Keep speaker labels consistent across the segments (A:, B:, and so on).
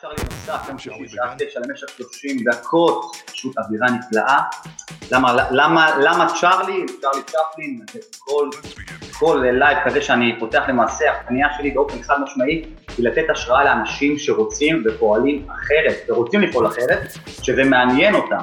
A: צ'ארלי נוסף, יום שישי שעה תשע למשך 30 דקות, פשוט אווירה נפלאה. למה, למה, למה צ'ארלי, צ'ארלי צ'פלין, כל, כל לייב כזה שאני פותח למעשה, הפנייה שלי באופן חד משמעי היא לתת השראה לאנשים שרוצים ופועלים אחרת, ורוצים לפעול אחרת, שזה מעניין אותם.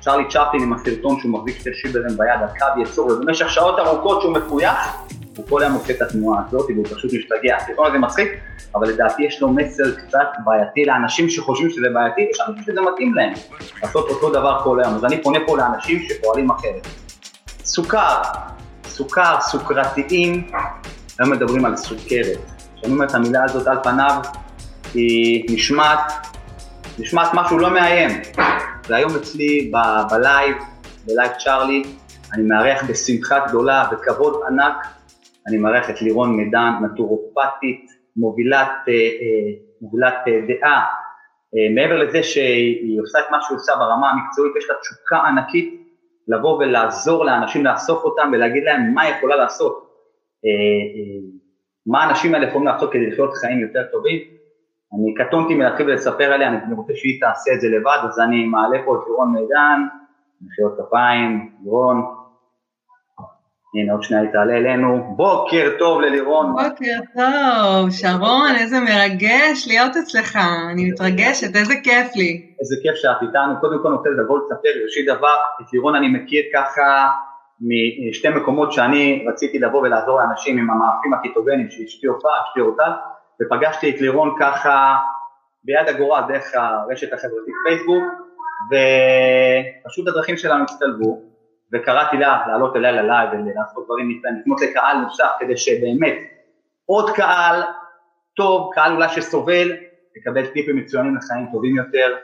A: צ'ארלי צ'פלין עם הסרטון שהוא מחזיק שתי שוודים ביד על קו יצור, ובמשך שעות ארוכות שהוא מפויח, הוא כל היום עושה את התנועה הזאת, והוא פשוט משתגע. הסרטון הזה מצחיק, אבל לדעתי יש לו מסר קצת בעייתי לאנשים שחושבים שזה בעייתי, יש אנשים שזה מתאים להם, לעשות אותו דבר כל היום. אז אני פונה פה לאנשים שפועלים אחרת. סוכר, סוכר, סוכרתיים, היום מדברים על סוכרת. כשאני אומר את המילה הזאת על פניו, היא נשמעת, נשמעת משהו לא מאיים. והיום אצלי בלייב, בלייב צ'ארלי, אני מארח בשמחה גדולה, בכבוד ענק, אני מארח את לירון מידן, נטורופטית, מובילת, אה, אה, מובילת אה, דעה. מעבר לזה שהיא עושה את מה שהיא עושה ברמה המקצועית, יש לה תשוקה ענקית לבוא ולעזור לאנשים לאסוף אותם ולהגיד להם מה היא יכולה לעשות, מה האנשים האלה יכולים לעשות כדי לחיות חיים יותר טובים. אני קטונתי מלהתחיל ולספר עליה, אני רוצה שהיא תעשה את זה לבד, אז אני מעלה פה את לירון מידן, מחיאות כפיים, לירון, הנה עוד שנייה היא תעלה אלינו. בוקר טוב ללירון.
B: בוקר טוב, שרון, איזה מרגש להיות אצלך, אני מתרגשת, איזה כיף לי.
A: איזה כיף שאת איתנו. קודם כל רוצה לבוא לספר, ראשית דבר, את לירון אני מכיר ככה משתי מקומות שאני רציתי לבוא ולעזור לאנשים עם המאפים הקיטוגנים שאשתי הופעה, אשתי אותה, ופגשתי את לירון ככה ביד הגורל דרך הרשת החברתית פייסבוק, ופשוט הדרכים שלנו הצטלבו. וקראתי לה לעלות אליה ללייב ולעשות דברים נפלאים, לפנות לקהל נוסף כדי שבאמת עוד קהל טוב, קהל אולי שסובל, יקבל טיפים מצוינים לחיים טובים יותר.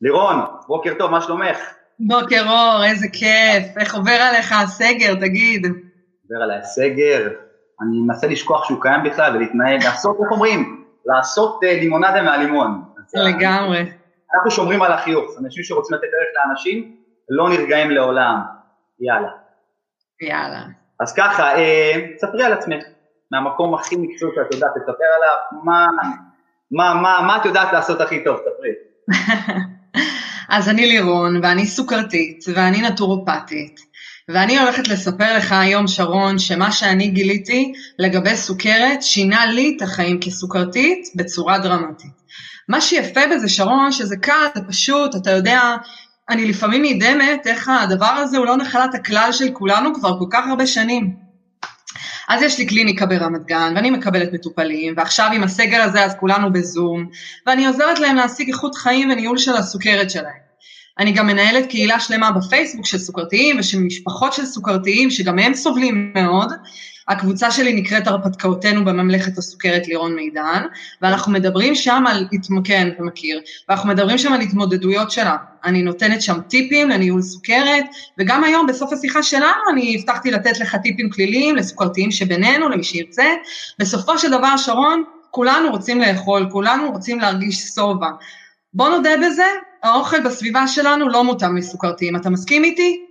A: לירון, בוקר טוב, מה שלומך?
B: בוקר אור, איזה כיף, איך עובר עליך הסגר, תגיד.
A: עובר עליי הסגר, אני מנסה לשכוח שהוא קיים בכלל ולהתנהג, לעשות, איך אומרים? לעשות uh, לימונדה מהלימון.
B: לגמרי.
A: אנחנו שומרים על החיוך, אנשים שרוצים לתת ערך לאנשים, לא נרגעים לעולם. יאללה.
B: יאללה.
A: אז ככה, אה, ספרי על עצמך, מהמקום הכי מקצועי שאת יודעת לספר עליו, מה, מה, מה, מה את יודעת לעשות הכי טוב, ספרי.
B: אז אני לירון, ואני סוכרתית, ואני נטורופטית, ואני הולכת לספר לך היום, שרון, שמה שאני גיליתי לגבי סוכרת שינה לי את החיים כסוכרתית בצורה דרמטית. מה שיפה בזה, שרון, שזה קל, זה פשוט, אתה יודע, אני לפעמים נדהמת איך הדבר הזה הוא לא נחלת הכלל של כולנו כבר כל כך הרבה שנים. אז יש לי קליניקה ברמת גן, ואני מקבלת מטופלים, ועכשיו עם הסגר הזה אז כולנו בזום, ואני עוזרת להם להשיג איכות חיים וניהול של הסוכרת שלהם. אני גם מנהלת קהילה שלמה בפייסבוק של סוכרתיים ושל משפחות של סוכרתיים שגם הם סובלים מאוד, הקבוצה שלי נקראת הרפתקאותינו בממלכת הסוכרת לירון מידן, ואנחנו מדברים שם על, כן, אתה מכיר, ואנחנו מדברים שם על התמודדויות שלה. אני נותנת שם טיפים לניהול סוכרת, וגם היום בסוף השיחה שלנו אני הבטחתי לתת לך טיפים כליליים לסוכרתיים שבינינו, למי שירצה. בסופו של דבר, שרון, כולנו רוצים לאכול, כולנו רוצים להרגיש שובע. בוא נודה בזה, האוכל בסביבה שלנו לא מותאם לסוכרתיים, אתה מסכים איתי?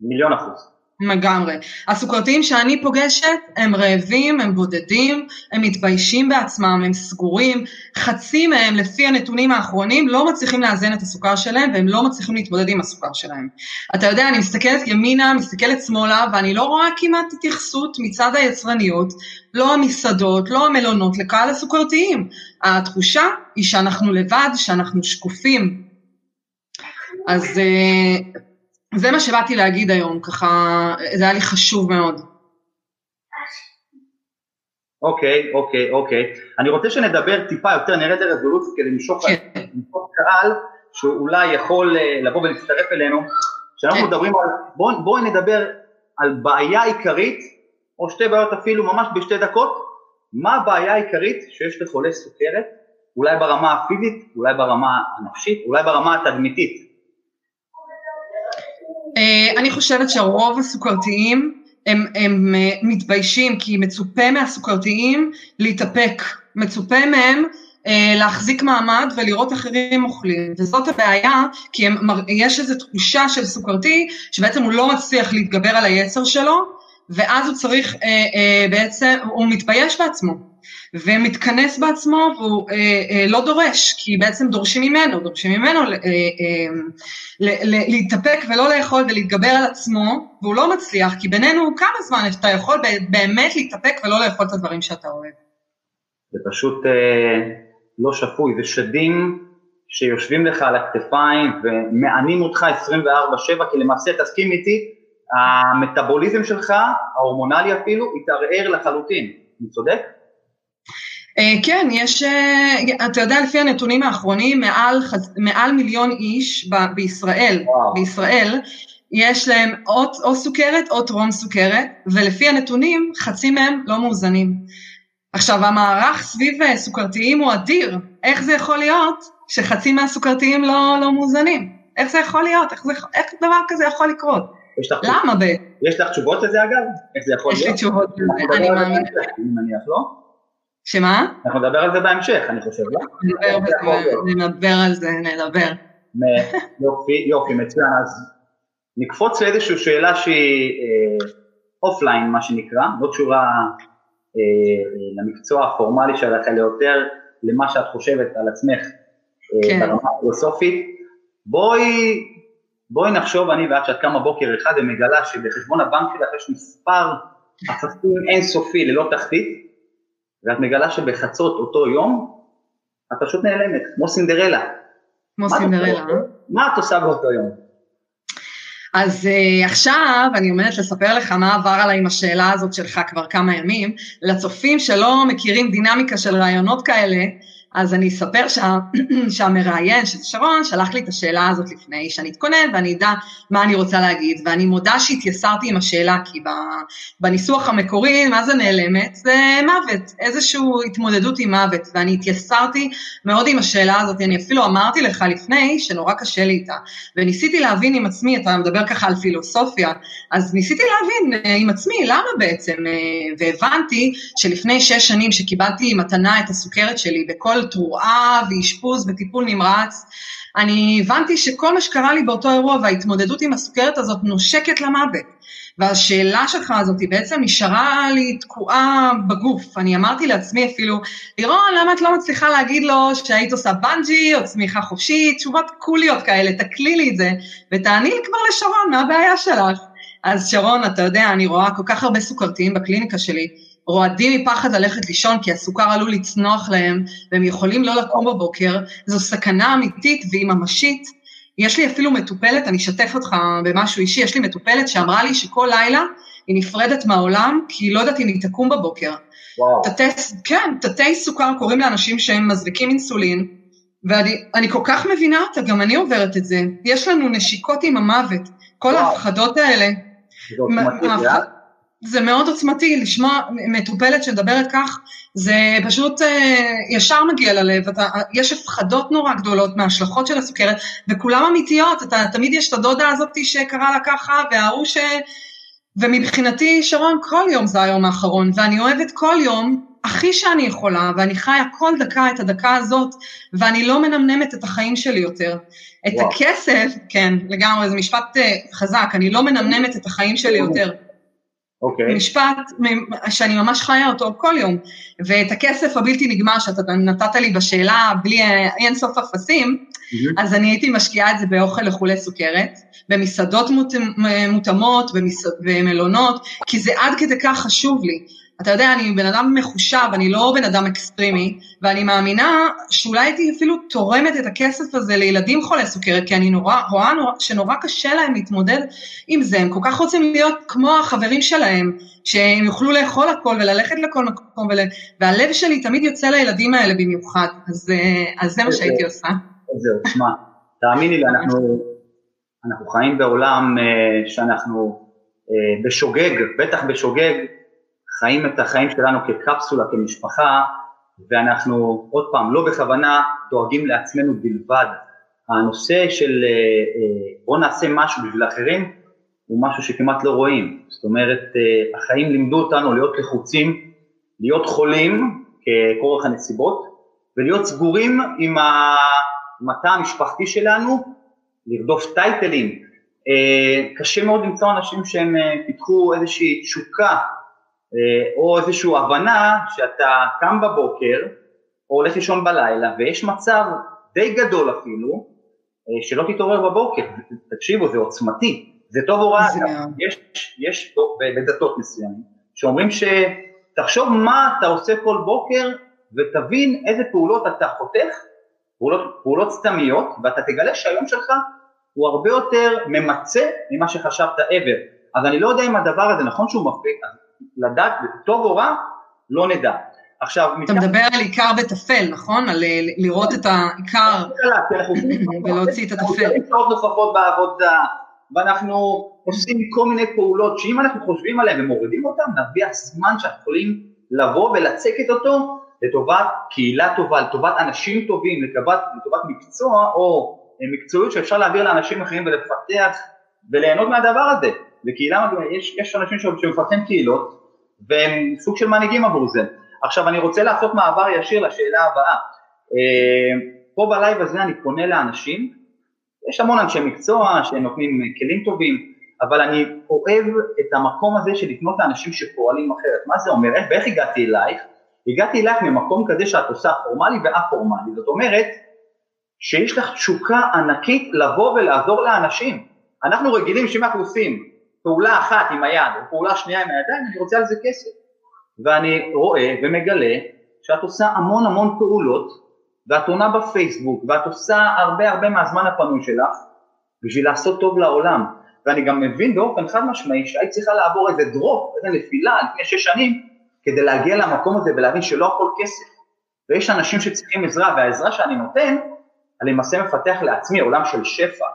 A: מיליון אחוז.
B: לגמרי. הסוכרתיים שאני פוגשת הם רעבים, הם בודדים, הם מתביישים בעצמם, הם סגורים, חצי מהם לפי הנתונים האחרונים לא מצליחים לאזן את הסוכר שלהם והם לא מצליחים להתמודד עם הסוכר שלהם. אתה יודע, אני מסתכלת ימינה, מסתכלת שמאלה ואני לא רואה כמעט התייחסות מצד היצרניות, לא המסעדות, לא המלונות, לקהל הסוכרתיים. התחושה היא שאנחנו לבד, שאנחנו שקופים. אז אה, זה מה שבאתי להגיד היום, ככה, זה היה לי חשוב מאוד.
A: אוקיי, אוקיי, אוקיי. אני רוצה שנדבר טיפה יותר, נרד לרזולוציה כדי למשוך כן. קהל שאולי יכול אה, לבוא ולהצטרף אלינו. כשאנחנו כן. מדברים על, בואי בוא נדבר על בעיה עיקרית, או שתי בעיות אפילו ממש בשתי דקות, מה הבעיה העיקרית שיש לחולה סוכרת, אולי ברמה הפיזית, אולי ברמה הנפשית, אולי ברמה התדמיתית.
B: אה, אני חושבת שהרוב הסוכרתיים הם, הם אה, מתביישים כי מצופה מהסוכרתיים להתאפק, מצופה מהם אה, להחזיק מעמד ולראות אחרים אוכלים, וזאת הבעיה, כי הם, יש איזו תחושה של סוכרתי שבעצם הוא לא מצליח להתגבר על היצר שלו, ואז הוא צריך, אה, אה, בעצם, הוא מתבייש בעצמו, ומתכנס בעצמו והוא אה, אה, לא דורש, כי בעצם דורשים ממנו, דורשים ממנו אה, אה, להתאפק ולא לאכול ולהתגבר על עצמו, והוא לא מצליח, כי בינינו כמה זמן אתה יכול באמת להתאפק ולא לאכול את הדברים שאתה אוהב.
A: זה פשוט אה, לא שפוי, זה שדים שיושבים לך על הכתפיים ומענים אותך 24/7, כי למעשה תסכים איתי, המטאבוליזם שלך, ההורמונלי אפילו, התערער לחלוטין, אני צודק?
B: Uh, כן, יש, uh, אתה יודע, לפי הנתונים האחרונים, מעל, מעל מיליון איש ב- בישראל, וואו. בישראל, יש להם או, או סוכרת או טרום סוכרת, ולפי הנתונים, חצי מהם לא מאוזנים. עכשיו, המערך סביב אה, סוכרתיים הוא אדיר, איך זה יכול להיות שחצי מהסוכרתיים לא, לא מאוזנים? איך זה יכול להיות? איך, זה, איך דבר כזה יכול לקרות?
A: לך למה ב... יש לך תשובות לזה אגב? איך זה יכול
B: יש להיות? יש לי תשובות לזה, אני מאמין. אני
A: מניח, לא?
B: שמה?
A: אנחנו נדבר על זה בהמשך, אני חושב, לא?
B: נדבר על זה, נדבר.
A: יופי, יופי, מצוין. אז נקפוץ לאיזושהי שאלה שהיא אופליין, מה שנקרא, לא קשורה אה, למקצוע הפורמלי שלך, אלא יותר למה שאת חושבת על עצמך אה, כן. ברמה הפילוסופית. בואי, בואי נחשוב אני ואת שאת קמה בוקר אחד ומגלה שבחשבון הבנק שלך יש מספר אפסים אינסופי ללא תחתית, ואת מגלה שבחצות אותו יום את פשוט נעלמת, כמו סינדרלה.
B: כמו סינדרלה.
A: מה את עושה באותו יום?
B: אז uh, עכשיו אני עומדת לספר לך מה עבר עליי עם השאלה הזאת שלך כבר כמה ימים. לצופים שלא מכירים דינמיקה של רעיונות כאלה, אז אני אספר שה, שהמראיין, שזה שרון, שלח לי את השאלה הזאת לפני שאני אתכונן ואני אדע מה אני רוצה להגיד, ואני מודה שהתייסרתי עם השאלה, כי בניסוח המקורי, מה זה נעלמת? זה מוות, איזושהי התמודדות עם מוות, ואני התייסרתי מאוד עם השאלה הזאת, אני אפילו אמרתי לך לפני שנורא קשה לי איתה, וניסיתי להבין עם עצמי, אתה מדבר ככה על פילוסופיה, אז ניסיתי להבין אה, עם עצמי למה בעצם, אה, והבנתי שלפני שש שנים שקיבלתי מתנה את הסוכרת שלי בכל תרועה ואשפוז וטיפול נמרץ, אני הבנתי שכל מה שקרה לי באותו אירוע וההתמודדות עם הסוכרת הזאת נושקת למוות. והשאלה שלך הזאת היא בעצם נשארה לי תקועה בגוף. אני אמרתי לעצמי אפילו, לירון, למה את לא מצליחה להגיד לו שהיית עושה בנג'י או צמיחה חופשית, תשובות קוליות כאלה, תקלי לי את זה, ותעני לי כבר לשרון, מה הבעיה שלך? אז שרון, אתה יודע, אני רואה כל כך הרבה סוכרתיים בקליניקה שלי, רועדים מפחד ללכת לישון כי הסוכר עלול לצנוח להם והם יכולים לא לקום בבוקר, זו סכנה אמיתית והיא ממשית. יש לי אפילו מטופלת, אני אשתף אותך במשהו אישי, יש לי מטופלת שאמרה לי שכל לילה היא נפרדת מהעולם כי היא לא יודעת אם היא תקום בבוקר. וואו. תתי, כן, תתי סוכר קוראים לאנשים שהם מזריקים אינסולין, ואני כל כך מבינה אותה, גם אני עוברת את זה. יש לנו נשיקות עם המוות, כל ההפחדות האלה. זה מאוד עוצמתי, לשמוע מטופלת שמדברת כך, זה פשוט אה, ישר מגיע ללב, אתה, יש הפחדות נורא גדולות מההשלכות של הסוכרת, וכולם אמיתיות, אתה, תמיד יש את הדודה הזאת שקרה לה ככה, וההוא ש... ומבחינתי, שרון, כל יום זה היום האחרון, ואני אוהבת כל יום הכי שאני יכולה, ואני חיה כל דקה את הדקה הזאת, ואני לא מנמנמת את החיים שלי יותר. את וואו. הכסף, כן, לגמרי, זה משפט אה, חזק, אני לא מנמנמת את החיים שלי יותר.
A: אוקיי. אוקיי.
B: משפט שאני ממש חיה אותו כל יום. ואת הכסף הבלתי נגמר שאתה נתת לי בשאלה בלי אין סוף אפסים, mm-hmm. אז אני הייתי משקיעה את זה באוכל לחולי סוכרת, במסעדות מותאמות, במלונות, כי זה עד כדי כך חשוב לי. אתה יודע, אני בן אדם מחושב, אני לא בן אדם extreme־י, ואני מאמינה שאולי הייתי אפילו תורמת את הכסף הזה לילדים חולי סוכרת, כי אני נורא, רואה נורא, שנורא קשה להם להתמודד עם זה, הם כל כך רוצים להיות כמו החברים שלהם, שהם יוכלו לאכול הכל וללכת לכל מקום, ול... והלב שלי תמיד יוצא לילדים האלה במיוחד, אז, אה, אז זה מה שהייתי עושה.
A: זהו, תשמע, תאמיני לי, אנחנו, אנחנו חיים בעולם uh, שאנחנו uh, בשוגג, בטח בשוגג, חיים את החיים שלנו כקפסולה, כמשפחה, ואנחנו עוד פעם, לא בכוונה, דואגים לעצמנו בלבד. הנושא של אה, אה, בוא נעשה משהו בשביל אחרים, הוא משהו שכמעט לא רואים. זאת אומרת, אה, החיים לימדו אותנו להיות לחוצים, להיות חולים ככורח הנסיבות, ולהיות סגורים עם התא המשפחתי שלנו, לרדוף טייטלים, קשה מאוד למצוא אנשים שהם פיתחו איזושהי תשוקה או איזושהי הבנה שאתה קם בבוקר או הולך לישון בלילה ויש מצב די גדול אפילו שלא תתעורר בבוקר, תקשיבו זה עוצמתי, זה טוב או רע, יש, יש בדתות מסוימים שאומרים שתחשוב מה אתה עושה כל בוקר ותבין איזה פעולות אתה חותך, פעולות, פעולות סתמיות, ואתה תגלה שהיום שלך הוא הרבה יותר ממצה ממה שחשבת ever. אז אני לא יודע אם הדבר הזה נכון שהוא מפריע, לדעת טוב או רע, לא נדע.
B: עכשיו, אתה מדבר על עיקר בטפל, נכון? על אה, לראות את העיקר ולהוציא את הטפל. אנחנו עושים
A: שעות נוספות בעבודה, ואנחנו עושים כל מיני פעולות שאם אנחנו חושבים עליהן ומורידים אותן, נביא הזמן שאנחנו יכולים לבוא ולצקת אותו לטובת קהילה טובה, לטובת אנשים טובים, לטובת, לטובת מקצוע או מקצועיות שאפשר להעביר לאנשים אחרים ולפתח וליהנות מהדבר הזה. וקהילה, יש, יש אנשים שמפתחים קהילות והם סוג של מנהיגים עבור זה. עכשיו אני רוצה לעשות מעבר ישיר לשאלה הבאה. אה, פה בלייב הזה אני פונה לאנשים, יש המון אנשי מקצוע שנותנים כלים טובים, אבל אני אוהב את המקום הזה של לפנות לאנשים שפועלים אחרת. מה זה אומר? איך, ואיך הגעתי אלייך? הגעתי אלייך ממקום כזה שאת עושה פורמלי וא-פורמלי, זאת אומרת שיש לך תשוקה ענקית לבוא ולעזור לאנשים. אנחנו רגילים שאם אנחנו עושים פעולה אחת עם היד או פעולה שנייה עם הידיים, אני רוצה על זה כסף. ואני רואה ומגלה שאת עושה המון המון פעולות ואת עונה בפייסבוק ואת עושה הרבה הרבה מהזמן הפנוי שלך בשביל לעשות טוב לעולם. ואני גם מבין באופן חד משמעי שהיית צריכה לעבור איזה דרופ, איזה נפילה לפני שש שנים כדי להגיע למקום הזה ולהבין שלא הכל כסף. ויש אנשים שצריכים עזרה והעזרה שאני נותן אני למעשה מפתח לעצמי עולם של שפע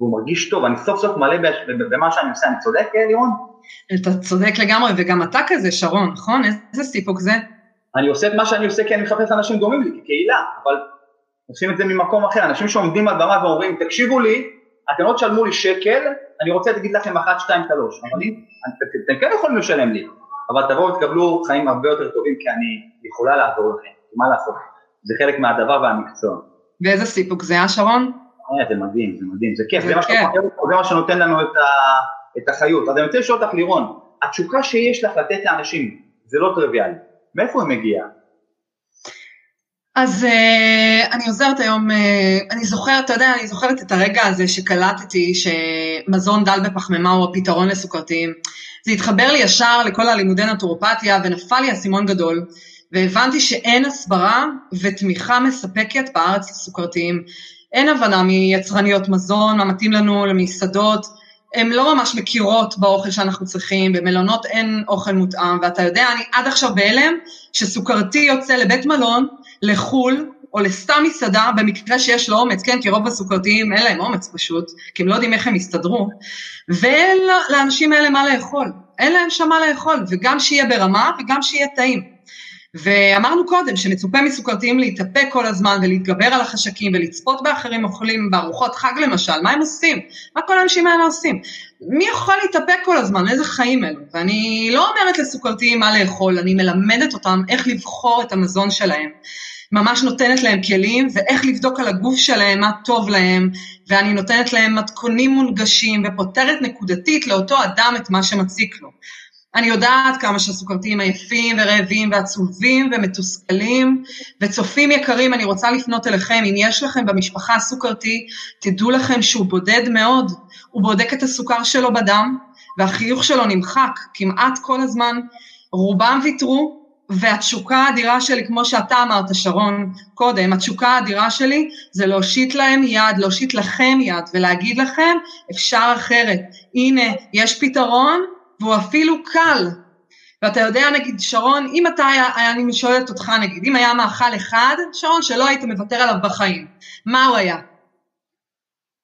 A: והוא מרגיש טוב, אני סוף סוף מלא במה שאני עושה, אני צודק לירון?
B: אתה צודק לגמרי, וגם אתה כזה, שרון, נכון? איזה סיפוק זה?
A: אני עושה את מה שאני עושה כי אני מחפש אנשים דומים לי, כקהילה, אבל עושים את זה ממקום אחר, אנשים שעומדים על במה ואומרים, תקשיבו לי, אתם לא תשלמו לי שקל, אני רוצה להגיד לכם אחת, שתיים, שלוש, אבל אתם כן יכולים לשלם לי, אבל תבואו ותקבלו חיים הרבה יותר טובים כי אני יכולה לעזור לכם, מה לעשות, זה חלק מהדבר והמקצוע.
B: ואיזה סיפוק זה, אה שרון?
A: אה, זה מדהים, זה מדהים, זה כיף, זה, מה שנותן לנו את, החיות. אז אני רוצה לשאול אותך לירון, התשוקה שיש לך לתת לאנשים, זה לא טריוויאלי, מאיפה היא מגיעה?
B: אז uh, אני עוזרת היום, uh, אני זוכרת, אתה יודע, אני זוכרת את הרגע הזה שקלטתי שמזון דל בפחמימה הוא הפתרון לסוכרתיים. זה התחבר לי ישר לכל הלימודי נטורופתיה ונפל לי אסימון גדול, והבנתי שאין הסברה ותמיכה מספקת בארץ לסוכרתיים. אין הבנה מיצרניות מזון, מה מתאים לנו למסעדות, הן לא ממש מכירות באוכל שאנחנו צריכים, במלונות אין אוכל מותאם, ואתה יודע, אני עד עכשיו בהלם שסוכרתי יוצא לבית מלון, לחו"ל, או לסתם מסעדה, במקרה שיש לו אומץ, כן, כי רוב הסוכרתיים אין להם אומץ פשוט, כי הם לא יודעים איך הם יסתדרו, ואין לאנשים האלה מה לאכול, אין להם שם מה לאכול, וגם שיהיה ברמה וגם שיהיה טעים. ואמרנו קודם שמצופה מסוכרתיים להתאפק כל הזמן ולהתגבר על החשקים ולצפות באחרים אוכלים בארוחות חג למשל, מה הם עושים? מה כל האנשים האלה עושים? מי יכול להתאפק כל הזמן? איזה חיים אלו? ואני לא אומרת לסוכרתיים מה לאכול, אני מלמדת אותם איך לבחור את המזון שלהם. ממש נותנת להם כלים ואיך לבדוק על הגוף שלהם מה טוב להם, ואני נותנת להם מתכונים מונגשים ופותרת נקודתית לאותו אדם את מה שמציק לו. אני יודעת כמה שהסוכרתיים עייפים ורעבים ועצובים ומתוסכלים, וצופים יקרים, אני רוצה לפנות אליכם, אם יש לכם במשפחה סוכרתי, תדעו לכם שהוא בודד מאוד, הוא בודק את הסוכר שלו בדם, והחיוך שלו נמחק כמעט כל הזמן, רובם ויתרו, והתשוקה האדירה שלי, כמו שאתה אמרת, שרון, קודם, התשוקה האדירה שלי זה להושיט להם יד, להושיט לכם יד ולהגיד לכם, אפשר אחרת. הנה, יש פתרון, והוא אפילו קל. ואתה יודע, נגיד, שרון, אם אתה היה, אני שואלת אותך, נגיד, אם היה מאכל אחד, שרון, שלא היית מוותר עליו בחיים, מה הוא היה?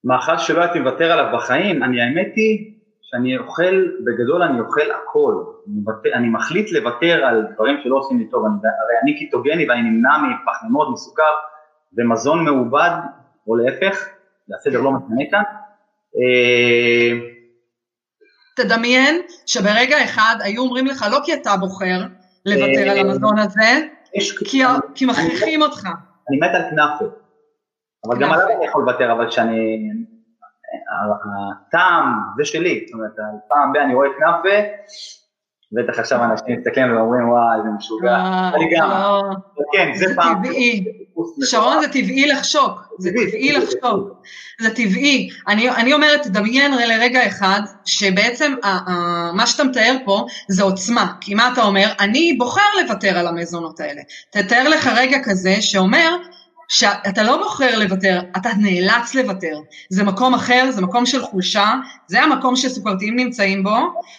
A: מאכל שלא הייתי מוותר עליו בחיים, אני האמת היא שאני אוכל, בגדול אני אוכל הכל. אני, מוותר, אני מחליט לוותר על דברים שלא עושים לי טוב, אני, הרי אני קיטוגני ואני נמנע מפחמימות, מסוכר ומזון מעובד, או להפך, זה הסדר לא משנה כאן.
B: תדמיין שברגע אחד היו אומרים לך, לא כי אתה בוחר לוותר על המזון הזה, כי מכריחים אותך.
A: אני מת על כנאפה, אבל גם עליו אני יכול לוותר, אבל כשאני... הטעם זה שלי, זאת אומרת, פעם ב- אני רואה כנאפה, בטח עכשיו אנשים מסתכלים ואומרים וואי זה משוגע, אני גם, לא. כן זה פעם,
B: שרון זה טבעי לחשוק, זה טבעי לחשוק, זה טבעי, אני אומרת תדמיין לרגע אחד שבעצם מה שאתה מתאר פה זה עוצמה, כי מה אתה אומר, אני בוחר לוותר על המזונות האלה, תתאר לך רגע כזה שאומר שאתה לא בוחר לוותר, אתה נאלץ לוותר. זה מקום אחר, זה מקום של חולשה, זה המקום שסוכרתיים נמצאים בו,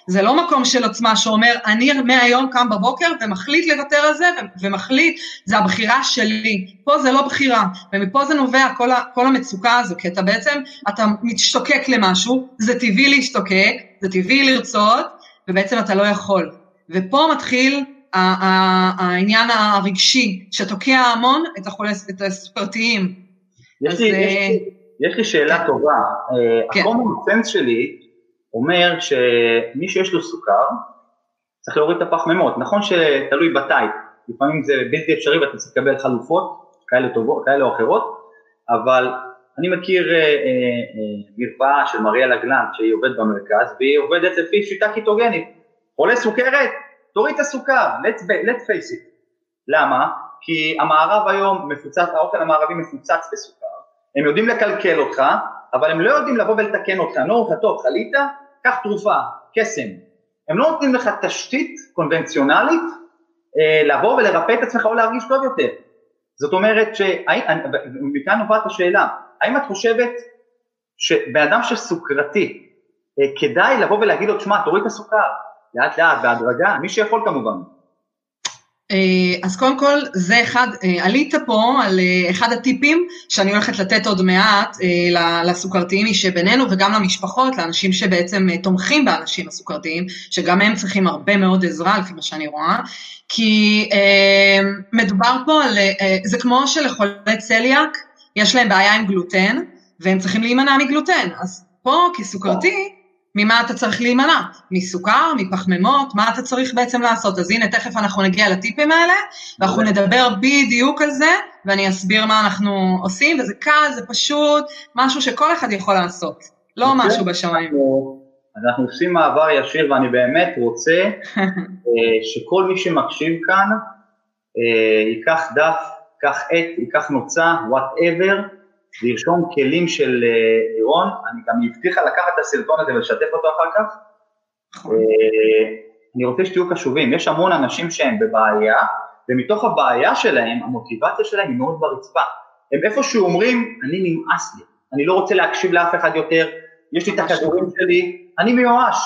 B: זה לא מקום של עוצמה שאומר, אני מהיום קם בבוקר ומחליט לוותר על זה, ומחליט, זה הבחירה שלי. פה זה לא בחירה, ומפה זה נובע כל, כל המצוקה הזו, כי אתה בעצם, אתה משתוקק למשהו, זה טבעי להשתוקק, זה טבעי לרצות, ובעצם אתה לא יכול. ופה מתחיל העניין הרגשי, שתוקע המון את, את הסוכרתיים.
A: יש, לי, יש, אה, יש לי שאלה כן. טובה. כן. ה-common sense שלי אומר שמי שיש לו סוכר, צריך להוריד את הפחמימות. נכון שתלוי בטייפ, לפעמים זה בלתי אפשרי ואתה צריך לקבל חלופות כאלה, טובות, כאלה או אחרות, אבל אני מכיר אה, אה, אה, מרפאה של מריאלה גלנט שהיא עובדת במרכז והיא עובדת לפי שיטה קיטוגנית. חולה סוכרת, תוריד את הסוכר, let's, let's face it. למה? כי המערב היום מפוצץ, האוכל המערבי מפוצץ בסוכר, הם יודעים לקלקל אותך, אבל הם לא יודעים לבוא ולתקן אותך, אומרים לך, טוב, חלית, קח תרופה, קסם. הם לא נותנים לך תשתית קונבנציונלית אה, לבוא ולרפא את עצמך או להרגיש טוב יותר. זאת אומרת, מכאן נובעת השאלה, האם את חושבת שבן אדם שסוכרתי, אה, כדאי לבוא ולהגיד לו, תשמע, תוריד את הסוכר, לאט לאט, בהדרגה, מי שיכול כמובן.
B: אה, אז קודם כל, זה אחד, אה, עלית פה על אה, אחד הטיפים שאני הולכת לתת עוד מעט לסוכרתיים שבינינו וגם למשפחות, לאנשים שבעצם תומכים באנשים הסוכרתיים, שגם הם צריכים הרבה מאוד עזרה לפי מה שאני רואה, כי מדובר פה על, זה כמו שלחולי צליאק יש להם בעיה עם גלוטן, והם צריכים להימנע מגלוטן, אז פה כסוכרתי, ממה אתה צריך להימנע? מסוכר, מפחמימות, מה אתה צריך בעצם לעשות? אז הנה, תכף אנחנו נגיע לטיפים האלה, ואנחנו נדבר בדיוק על זה, ואני אסביר מה אנחנו עושים, וזה קל, זה פשוט, משהו שכל אחד יכול לעשות, לא אוקיי. משהו בשמיים.
A: אז אנחנו עושים מעבר ישיר, ואני באמת רוצה אה, שכל מי שמקשיב כאן, אה, ייקח דף, ייקח עט, ייקח נוצה, וואטאבר, לרשום כלים של אה, לירון, אני גם הבטיחה לקחת את הסרטון הזה ולשתף אותו אחר כך. נכון. אה, אני רוצה שתהיו קשובים, יש המון אנשים שהם בבעיה, ומתוך הבעיה שלהם, המוטיבציה שלהם היא מאוד ברצפה. הם איפשהו אומרים, אני נמאס לי, אני לא רוצה להקשיב לאף אחד יותר, יש לי את הכדורים שלי, אני מיואש,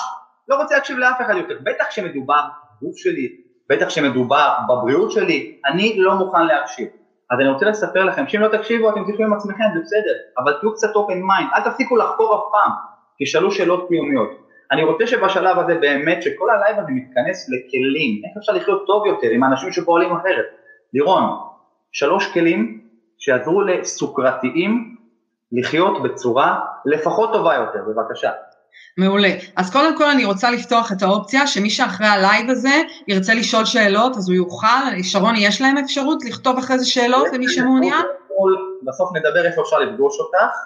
A: לא רוצה להקשיב לאף אחד יותר, בטח כשמדובר בגוף שלי, בטח כשמדובר בבריאות שלי, אני לא מוכן להקשיב. אז אני רוצה לספר לכם שאם לא תקשיבו אתם תקשיבו עם עצמכם, זה בסדר, אבל תהיו קצת open mind, אל תפסיקו לחקור אף פעם, תשאלו שאלות קיומיות. אני רוצה שבשלב הזה באמת שכל הלייב הזה מתכנס לכלים, איך אפשר לחיות טוב יותר עם אנשים שפועלים אחרת. לירון, שלוש כלים שיעזרו לסוכרתיים לחיות בצורה לפחות טובה יותר, בבקשה.
B: מעולה. אז קודם כל אני רוצה לפתוח את האופציה שמי שאחרי הלייב הזה ירצה לשאול שאלות, אז הוא יוכל, שרון, יש להם אפשרות לכתוב אחרי זה שאלות למי שמעוניין?
A: בסוף נדבר איפה אפשר לפגוש אותך.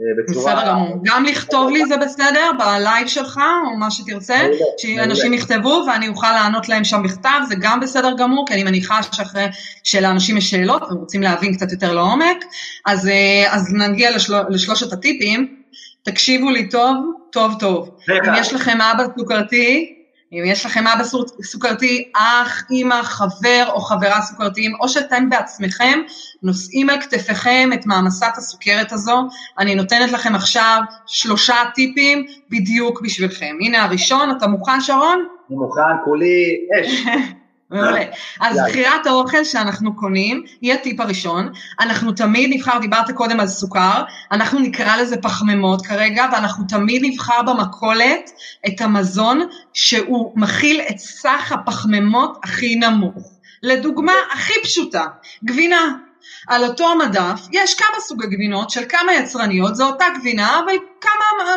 B: אה. בסדר גמור. גם לכתוב לי זה בסדר, בלייב שלך, או מה שתרצה, שאנשים יכתבו ואני אוכל לענות להם שם בכתב, זה גם בסדר גמור, כי אני מניחה שאחרי שלאנשים יש שאלות, הם רוצים להבין קצת יותר לעומק, אז, אה, אז נגיע לשל... לשלושת הטיפים. תקשיבו לי טוב, טוב טוב. אם יש לכם אבא סוכרתי, אם יש לכם אבא סוכרתי, אח, אימא, חבר או חברה סוכרתיים, או שאתם בעצמכם נושאים על כתפיכם את מעמסת הסוכרת הזו, אני נותנת לכם עכשיו שלושה טיפים בדיוק בשבילכם. הנה הראשון, אתה מוכן שרון?
A: אני מוכן, כולי אש.
B: מעולה. אז בחירת האוכל שאנחנו קונים היא הטיפ הראשון. אנחנו תמיד נבחר, דיברת קודם על סוכר, אנחנו נקרא לזה פחמימות כרגע, ואנחנו תמיד נבחר במכולת את המזון שהוא מכיל את סך הפחמימות הכי נמוך. לדוגמה, הכי פשוטה, גבינה. על אותו המדף יש כמה סוגי גבינות של כמה יצרניות, זו אותה גבינה, אבל כמה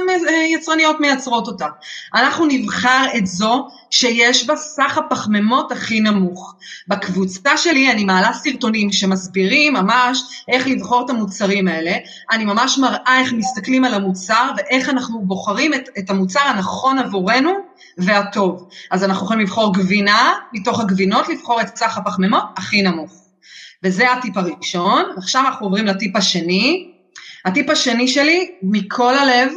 B: יצרניות מייצרות אותה. אנחנו נבחר את זו שיש בה סך הפחמימות הכי נמוך. בקבוצה שלי אני מעלה סרטונים שמסבירים ממש איך לבחור את המוצרים האלה. אני ממש מראה איך מסתכלים על המוצר ואיך אנחנו בוחרים את, את המוצר הנכון עבורנו והטוב. אז אנחנו יכולים לבחור גבינה, מתוך הגבינות לבחור את סך הפחמימות הכי נמוך. וזה הטיפ הראשון, ועכשיו אנחנו עוברים לטיפ השני. הטיפ השני שלי, מכל הלב,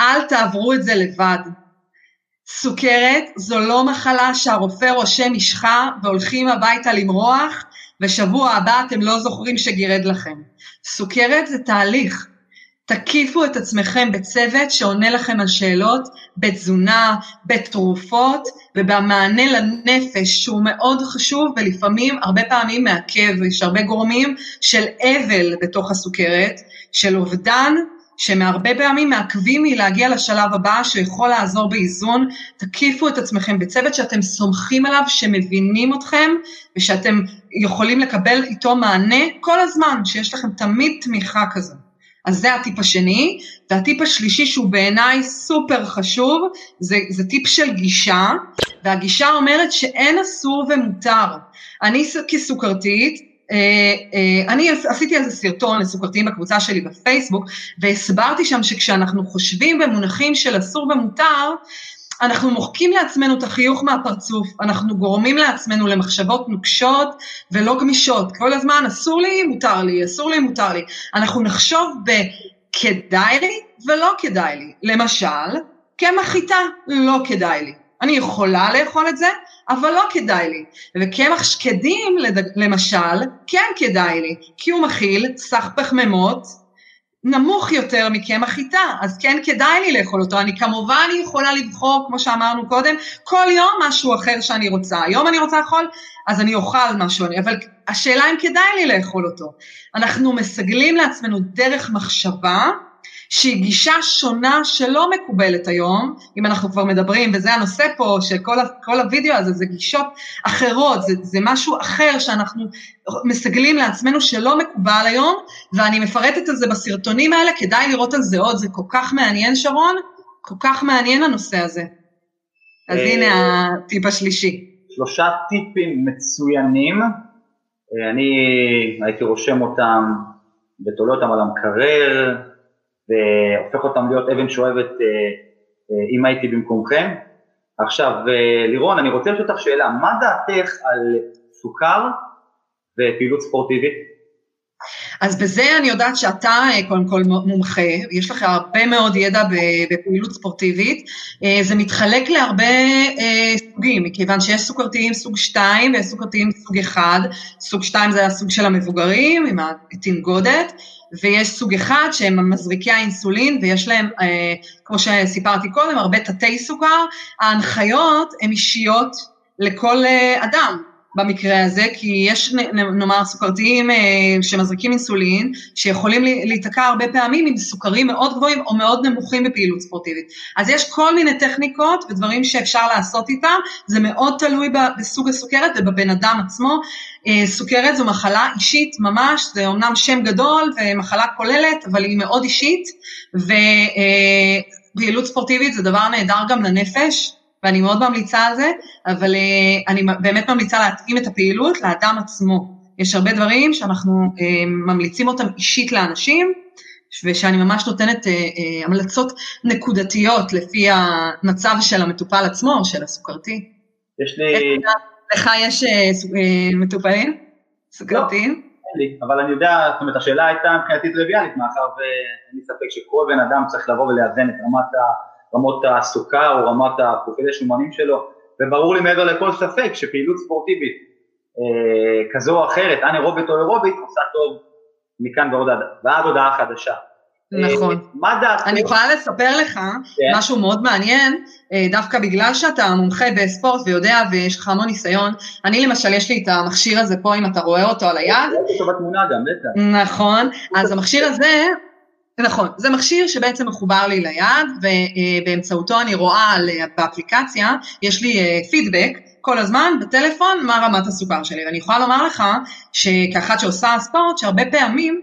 B: אל תעברו את זה לבד. סוכרת זו לא מחלה שהרופא רושם משחה והולכים הביתה למרוח, ושבוע הבא אתם לא זוכרים שגירד לכם. סוכרת זה תהליך. תקיפו את עצמכם בצוות שעונה לכם על שאלות בתזונה, בתרופות ובמענה לנפש שהוא מאוד חשוב ולפעמים הרבה פעמים מעכב, יש הרבה גורמים של אבל בתוך הסוכרת, של אובדן שמהרבה פעמים מעכבים מלהגיע לשלב הבא שיכול לעזור באיזון, תקיפו את עצמכם בצוות שאתם סומכים עליו, שמבינים אתכם ושאתם יכולים לקבל איתו מענה כל הזמן, שיש לכם תמיד תמיכה כזו. אז זה הטיפ השני, והטיפ השלישי שהוא בעיניי סופר חשוב, זה, זה טיפ של גישה, והגישה אומרת שאין אסור ומותר. אני כסוכרתית, אה, אה, אני עשיתי איזה סרטון לסוכרתיים בקבוצה שלי בפייסבוק, והסברתי שם שכשאנחנו חושבים במונחים של אסור ומותר, אנחנו מוחקים לעצמנו את החיוך מהפרצוף, אנחנו גורמים לעצמנו למחשבות נוקשות ולא גמישות. כל הזמן אסור לי, מותר לי, אסור לי, מותר לי. אנחנו נחשוב בכדאי לי ולא כדאי לי. למשל, קמח חיטה לא כדאי לי. אני יכולה לאכול את זה, אבל לא כדאי לי. וקמח שקדים, למשל, כן כדאי לי, כי הוא מכיל סך פחמימות נמוך יותר מקמח חיטה, אז כן כדאי לי לאכול אותו. אני כמובן יכולה לבחור, כמו שאמרנו קודם, כל יום משהו אחר שאני רוצה. היום אני רוצה לאכול, אז אני אוכל משהו, אבל השאלה אם כדאי לי לאכול אותו. אנחנו מסגלים לעצמנו דרך מחשבה, שהיא גישה שונה שלא מקובלת היום, אם אנחנו כבר מדברים, וזה הנושא פה של כל, הוידאו הזה, זה גישות אחרות, זה, זה משהו אחר שאנחנו מסגלים לעצמנו שלא מקובל היום, ואני מפרטת על זה בסרטונים האלה, כדאי לראות על זה עוד, זה כל כך מעניין שרון, כל כך מעניין הנושא הזה. אז אה, הנה הטיפ השלישי.
A: שלושה טיפים מצוינים, אה, אני הייתי רושם אותם ותולה אותם על המקרר, והופך אותם להיות אבן שואבת אה, אה, אם הייתי במקומכם. עכשיו, אה, לירון, אני רוצה לשאול אותך שאלה, מה דעתך על סוכר ופעילות ספורטיבית?
B: אז בזה אני יודעת שאתה קודם כל מומחה, יש לך הרבה מאוד ידע בפעילות ספורטיבית, זה מתחלק להרבה סוגים, מכיוון שיש סוכרתיים סוג 2 ויש סוכרתיים סוג 1, סוג 2 זה הסוג של המבוגרים עם התנגודת, ויש סוג אחד שהם מזריקי האינסולין ויש להם, אה, כמו שסיפרתי קודם, הרבה תתי סוכר, ההנחיות הן אישיות לכל אה, אדם. במקרה הזה, כי יש נאמר סוכרתיים אה, שמזריקים אינסולין, שיכולים להיתקע הרבה פעמים עם סוכרים מאוד גבוהים או מאוד נמוכים בפעילות ספורטיבית. אז יש כל מיני טכניקות ודברים שאפשר לעשות איתם, זה מאוד תלוי בסוג הסוכרת ובבן אדם עצמו. אה, סוכרת זו מחלה אישית ממש, זה אומנם שם גדול ומחלה כוללת, אבל היא מאוד אישית, ופעילות אה, ספורטיבית זה דבר נהדר גם לנפש. ואני מאוד ממליצה על זה, אבל uh, אני באמת ממליצה להתאים את הפעילות לאדם עצמו. יש הרבה דברים שאנחנו uh, ממליצים אותם אישית לאנשים, ושאני ממש נותנת uh, uh, המלצות נקודתיות לפי המצב של המטופל עצמו, או של הסוכרתי.
A: יש לי...
B: לך יש uh, uh, מטופלים? סוכרתיים? לא.
A: לי, אבל אני יודע, זאת אומרת השאלה הייתה מבחינתי טריוויאלית, מאחר ואין לי ספק שכל בן אדם צריך לבוא ולאזן את רמת רמות הסוכר או רמת הפרופילי שומנים שלו, וברור לי מעבר לכל ספק שפעילות ספורטיבית אה, כזו או אחרת, אנאירובית או אירובית, עושה טוב מכאן ועוד, ועד הודעה חדשה.
B: נכון. אה, מה דעתך? אני יכולה לספר לך כן. משהו מאוד מעניין, אה, דווקא בגלל שאתה מומחה בספורט ויודע ויש לך המון ניסיון, אני למשל יש לי את המכשיר הזה פה, אם אתה רואה אותו על היד. יש
A: אותו בתמונה גם, בטח.
B: נכון, אז המכשיר הזה נכון, זה מכשיר שבעצם מחובר לי ליד ובאמצעותו אני רואה באפליקציה, יש לי פידבק כל הזמן בטלפון מה רמת הסוכר שלי, ואני יכולה לומר לך שכאחת שעושה ספורט, שהרבה פעמים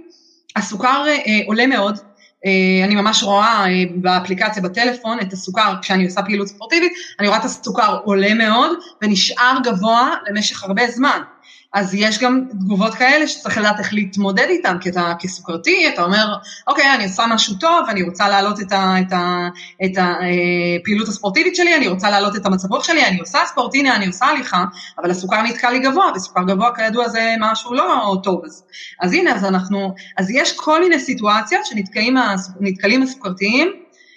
B: הסוכר אה, עולה מאוד, אה, אני ממש רואה אה, באפליקציה בטלפון את הסוכר, כשאני עושה פעילות ספורטיבית, אני רואה את הסוכר עולה מאוד ונשאר גבוה למשך הרבה זמן. אז יש גם תגובות כאלה שצריך לדעת איך להתמודד איתן, כי אתה כסוכרתי, אתה אומר, אוקיי, אני עושה משהו טוב, אני רוצה להעלות את, הפעילות הספורטיבית שלי, אני רוצה להעלות את המצב רוח שלי, אני עושה ספורט, הנה, אני עושה הליכה, אבל הסוכר נתקע לי גבוה, וסוכר גבוה כידוע זה משהו לא טוב. אז, אז הנה, אז אנחנו, אז יש כל מיני סיטואציות שנתקלים הסוכרתיים,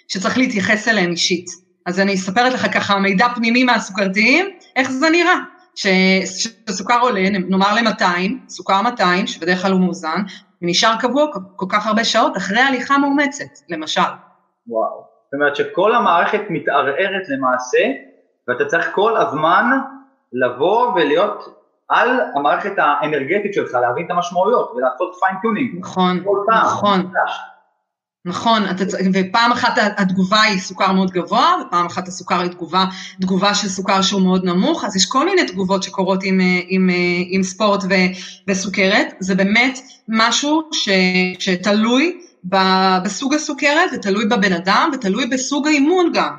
B: שצריך להתייחס אליהם אישית. אז אני אספרת לך ככה מידע פנימי מהסוכרתיים, איך זה נראה. שסוכר עולה, נאמר ל-200, סוכר 200, שבדרך כלל הוא מאוזן, ונשאר קבוע כל כך הרבה שעות אחרי הליכה מאומצת, למשל.
A: וואו, זאת אומרת שכל המערכת מתערערת למעשה, ואתה צריך כל הזמן לבוא ולהיות על המערכת האנרגטית שלך, להבין את המשמעויות ולעשות fine tuning.
B: נכון, נכון. נכון, אתה, ופעם אחת התגובה היא סוכר מאוד גבוה, ופעם אחת הסוכר היא תגובה, תגובה של סוכר שהוא מאוד נמוך, אז יש כל מיני תגובות שקורות עם, עם, עם ספורט ו, וסוכרת, זה באמת משהו ש, שתלוי בסוג הסוכרת, ותלוי בבן אדם, ותלוי בסוג האימון גם.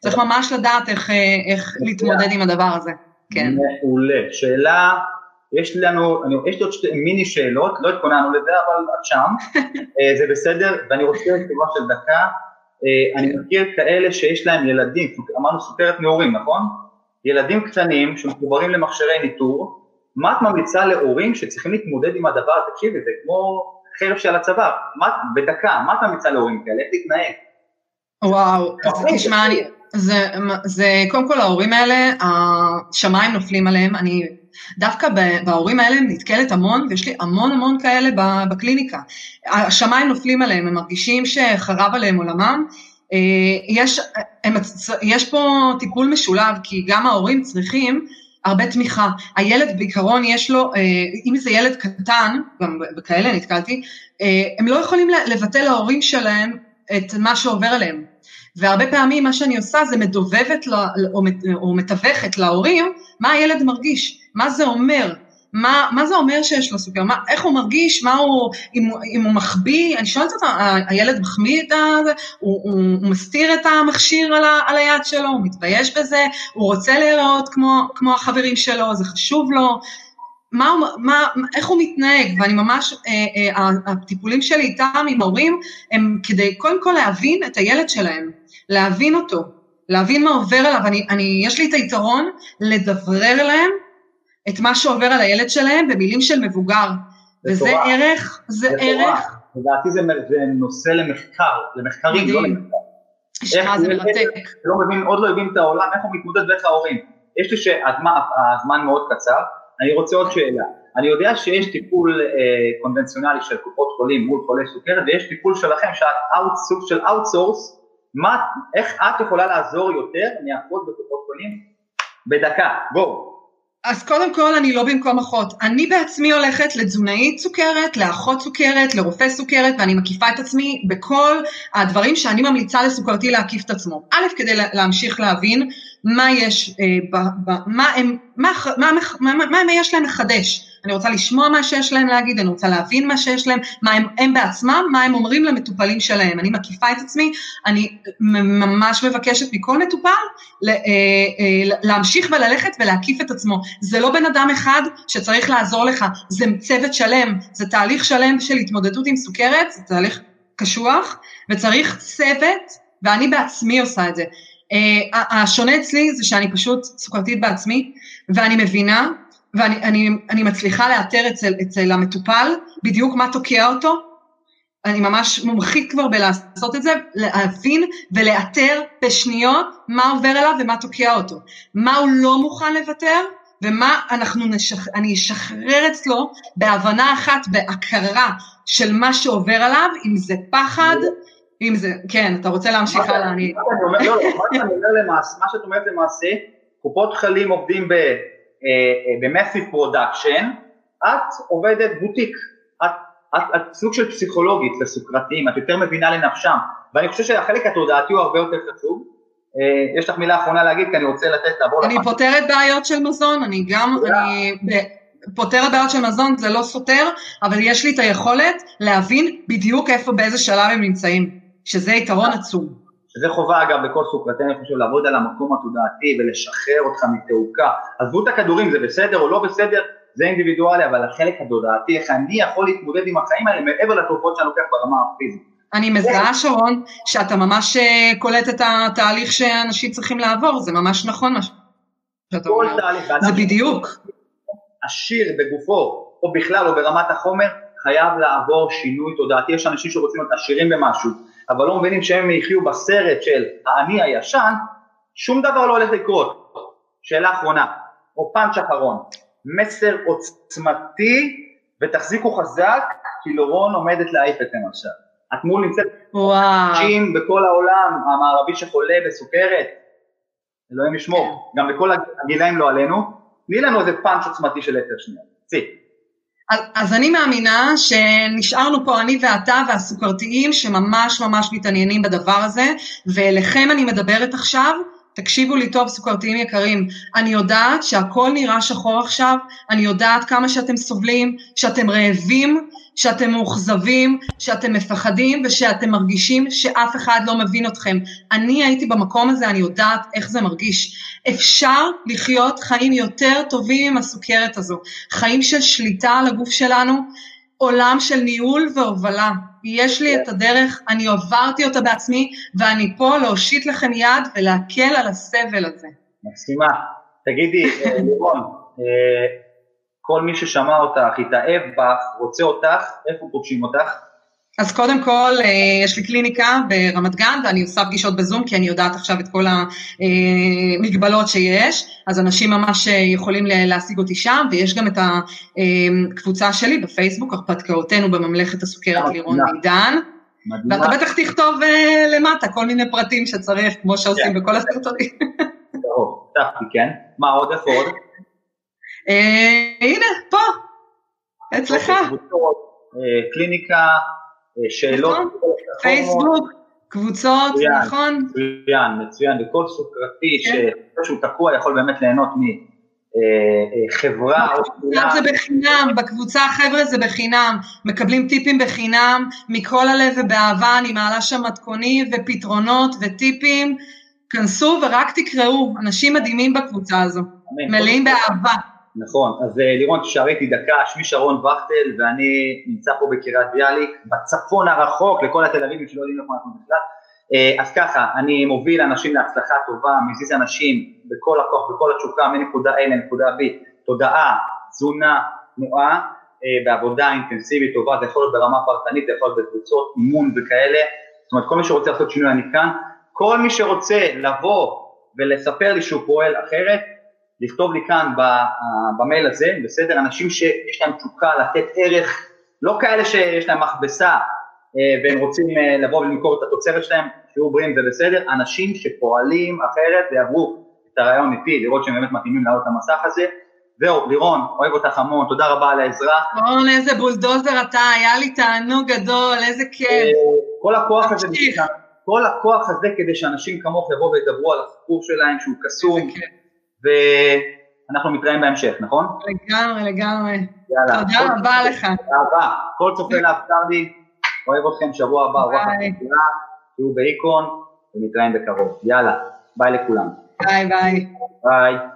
B: צריך ממש לדעת איך, איך להתמודד עם הדבר הזה. כן.
A: מעולה. שאלה יש לנו, אני, יש לי עוד שתי מיני שאלות, לא התכוננו לזה, אבל את שם, אה, זה בסדר, ואני רוצה תשובה של דקה. אה, אני מכיר כאלה שיש להם ילדים, אמרנו סוכרת נעורים, נכון? ילדים קטנים שמחוברים למכשירי ניטור, מה את ממליצה להורים שצריכים להתמודד עם הדבר, תקשיבי, זה כמו חרב של הצבא, מה, בדקה, מה את ממליצה להורים כאלה, איך להתנהג?
B: וואו, אז תשמע, אני, זה, זה, קודם כל ההורים האלה, השמיים נופלים עליהם, אני דווקא בהורים האלה נתקלת המון, ויש לי המון המון כאלה בקליניקה. השמיים נופלים עליהם, הם מרגישים שחרב עליהם עולמם. אה, יש, הם, יש פה טיפול משולב, כי גם ההורים צריכים הרבה תמיכה. הילד בעיקרון יש לו, אה, אם זה ילד קטן, גם בכאלה נתקלתי, אה, הם לא יכולים לבטל להורים שלהם את מה שעובר עליהם. והרבה פעמים מה שאני עושה זה מדובבת או מתווכת להורים מה הילד מרגיש. מה זה אומר? מה, מה זה אומר שיש לו סוכר? מה, איך הוא מרגיש? מה הוא, אם, אם הוא מחביא? אני שואלת אותו, הילד מחמיא את ה... הוא, הוא, הוא מסתיר את המכשיר על, ה, על היד שלו? הוא מתבייש בזה? הוא רוצה להיראות כמו, כמו החברים שלו? זה חשוב לו? מה, מה, איך הוא מתנהג, ואני ממש, אה, אה, הטיפולים שלי איתם, עם הורים, הם כדי קודם כל להבין את הילד שלהם, להבין אותו, להבין מה עובר עליו, אני, אני, יש לי את היתרון לדברר להם את מה שעובר על הילד שלהם במילים של מבוגר, וזה תורה. ערך, זה, זה ערך.
A: לדעתי זה, זה נושא למחקר, למחקרים, לא למחקר.
B: איך זה מרתק.
A: לא מבין, עוד לא הבין את העולם, איך הוא מתמודד ואיך ההורים. יש לי שהזמן מאוד קצר, אני רוצה עוד שאלה. אני יודע שיש טיפול אה, קונבנציונלי של קופות חולים מול חולי סוכרת ויש טיפול שלכם שאת סוג של outsource, איך את יכולה לעזור יותר מאחות בקופות חולים? בדקה, בואו.
B: אז קודם כל אני לא במקום אחות, אני בעצמי הולכת לתזונאית סוכרת, לאחות סוכרת, לרופא סוכרת ואני מקיפה את עצמי בכל הדברים שאני ממליצה לסוכרתי להקיף את עצמו. א', כדי להמשיך להבין מה יש, אה, ב, ב, מה, הם, מה, מה, מה, מה, מה יש להם לחדש. אני רוצה לשמוע מה שיש להם להגיד, אני רוצה להבין מה שיש להם, מה הם, הם בעצמם, מה הם אומרים למטופלים שלהם. אני מקיפה את עצמי, אני ממש מבקשת מכל מטופל אה, אה, להמשיך וללכת ולהקיף את עצמו. זה לא בן אדם אחד שצריך לעזור לך, זה צוות שלם, זה תהליך שלם של התמודדות עם סוכרת, זה תהליך קשוח, וצריך צוות, ואני בעצמי עושה את זה. Uh, השונה אצלי זה שאני פשוט סוכרתית בעצמי, ואני מבינה ואני אני, אני מצליחה לאתר אצל, אצל המטופל בדיוק מה תוקע אותו. אני ממש מומחית כבר בלעשות את זה, להבין ולאתר בשניות מה עובר אליו ומה תוקע אותו. מה הוא לא מוכן לוותר ומה אנחנו נשח... אני אשחרר אצלו בהבנה אחת, בהכרה של מה שעובר עליו, אם זה פחד, אם זה, כן, אתה רוצה להמשיך הלאה, אני...
A: לא, מה שאת אומרת למעשה, קופות חולים עובדים ב... ב massive אה, production, את עובדת בוטיק, את, את, את סוג של פסיכולוגית לסוכרתיים, את יותר מבינה לנפשם, ואני חושב שהחלק התודעתי הוא הרבה יותר חשוב, אה, יש לך מילה אחרונה להגיד, כי אני רוצה לתת לעבור...
B: אני פותרת בעיות של מזון, אני גם, אני פותרת בעיות של מזון, זה לא סותר, אבל יש לי את היכולת להבין בדיוק איפה, באיזה שלב הם נמצאים, שזה יתרון עצום.
A: שזה חובה אגב לכל סוכרתי, אני חושב, לעבוד על המקום התודעתי ולשחרר אותך מתעוקה. עזבו את הכדורים, זה בסדר או לא בסדר, זה אינדיבידואלי, אבל החלק התודעתי, איך אני יכול להתמודד עם החיים האלה מעבר לתרופות שאני לוקח ברמה הפיזית.
B: אני מזהה, שרון, שאתה ממש אה, קולט את התהליך שאנשים צריכים לעבור, זה ממש נכון מה שאתה אומר. תהליך, זה בדיוק.
A: עשיר בגופו, או בכלל, או ברמת החומר, חייב לעבור שינוי תודעתי. יש אנשים שרוצים להיות עשירים במשהו, אבל לא מבינים שהם יחיו בסרט של האני הישן, שום דבר לא הולך לקרות. שאלה אחרונה, או פאנץ' אחרון, מסר עוצמתי, ותחזיקו חזק, כי לורון עומדת להעיף אתכם עכשיו. את מול נמצאת אנשים בכל העולם המערבי שחולה בסוכרת, אלוהים ישמור, כן. גם בכל הגילאים לא עלינו, תני לנו איזה פאנץ' עוצמתי של עשר שניות, צי.
B: אז, אני מאמינה שנשארנו פה אני ואתה והסוכרתיים שממש ממש מתעניינים בדבר הזה, ואליכם אני מדברת עכשיו, תקשיבו לי טוב, סוכרתיים יקרים, אני יודעת שהכל נראה שחור עכשיו, אני יודעת כמה שאתם סובלים, שאתם רעבים, שאתם מאוכזבים, שאתם מפחדים ושאתם מרגישים שאף אחד לא מבין אתכם. אני הייתי במקום הזה, אני יודעת איך זה מרגיש. אפשר לחיות חיים יותר טובים עם הסוכרת הזו, חיים של שליטה על הגוף שלנו, עולם של ניהול והובלה. יש לי את הדרך, אני עברתי אותה בעצמי, ואני פה להושיט לכם יד ולהקל על הסבל הזה.
A: מסכימה. תגידי, אה, לירון, אה, כל מי ששמע אותך, התאהב בך, רוצה אותך, איפה פוגשים אותך?
B: אז קודם כל, אה, יש לי קליניקה ברמת גן ואני עושה פגישות בזום כי אני יודעת עכשיו את כל המגבלות שיש, אז אנשים ממש אה, יכולים להשיג אותי שם, ויש גם את הקבוצה שלי בפייסבוק, הרפתקאותינו בממלכת הסוכרת לירון מידן. ואתה בטח תכתוב אה, למטה כל מיני פרטים שצריך, כמו שעושים כן. בכל הסרטונים.
A: טוב, כן. מה עוד, איפה עוד?
B: אה, הנה, פה, אצלך.
A: אה, קליניקה, אה, שאלות. נכון,
B: פייסבוק, קבוצות, נכון.
A: מצוין, מצוין, וכל סוכרתי כן. שהוא תקוע יכול באמת ליהנות מחברה או
B: כולם. זה בחינם, בקבוצה חבר'ה זה בחינם, מקבלים טיפים בחינם, מכל הלב ובאהבה, אני מעלה שם מתכונים ופתרונות וטיפים, כנסו ורק תקראו, אנשים מדהימים בקבוצה הזו, מלאים באהבה.
A: נכון, אז אה, לירון תשארי איתי דקה, שמי שרון וכטל ואני נמצא פה בקריית ביאליק, בצפון הרחוק לכל התל אביבים שלא יודעים איפה אנחנו בכלל. אה, אז ככה, אני מוביל אנשים להצלחה טובה, מזיז אנשים בכל הכוח, בכל התשוקה, מנקודה A לנקודה B, תודעה, תזונה, תנועה, אה, בעבודה אינטנסיבית טובה, זה יכול להיות ברמה פרטנית, זה יכול להיות בקבוצות אימון וכאלה, זאת אומרת כל מי שרוצה לעשות שינוי אני כאן, כל מי שרוצה לבוא ולספר לי שהוא פועל אחרת, לכתוב לי כאן במייל הזה, בסדר? אנשים שיש להם תשוקה לתת ערך, לא כאלה שיש להם מכבסה אה, והם רוצים אה, לבוא ולמכור את התוצרת שלהם, שיהיו בריאים זה בסדר, אנשים שפועלים אחרת ויעברו את הרעיון איתי, לראות שהם באמת מתאימים לעלות המסך הזה. זהו, לירון, אוהב אותך המון, תודה רבה על העזרה.
B: רון, איזה בולדוזר אתה, היה לי תענוג גדול, איזה כיף. אה,
A: כל הכוח הזה, כל הכוח הזה כדי שאנשים כמוך יבואו וידברו על הסיפור שלהם שהוא קסום. ואנחנו מתראים בהמשך, נכון?
B: לגמרי, לגמרי. יאללה. תודה רבה לך. תודה
A: רבה. כל צופה להב קרדי, אוהב אתכם, שבוע הבא, רוח התחילה, תהיו בהיקון, ונתראים בקרוב. יאללה, ביי לכולם.
B: ביי ביי.
A: ביי.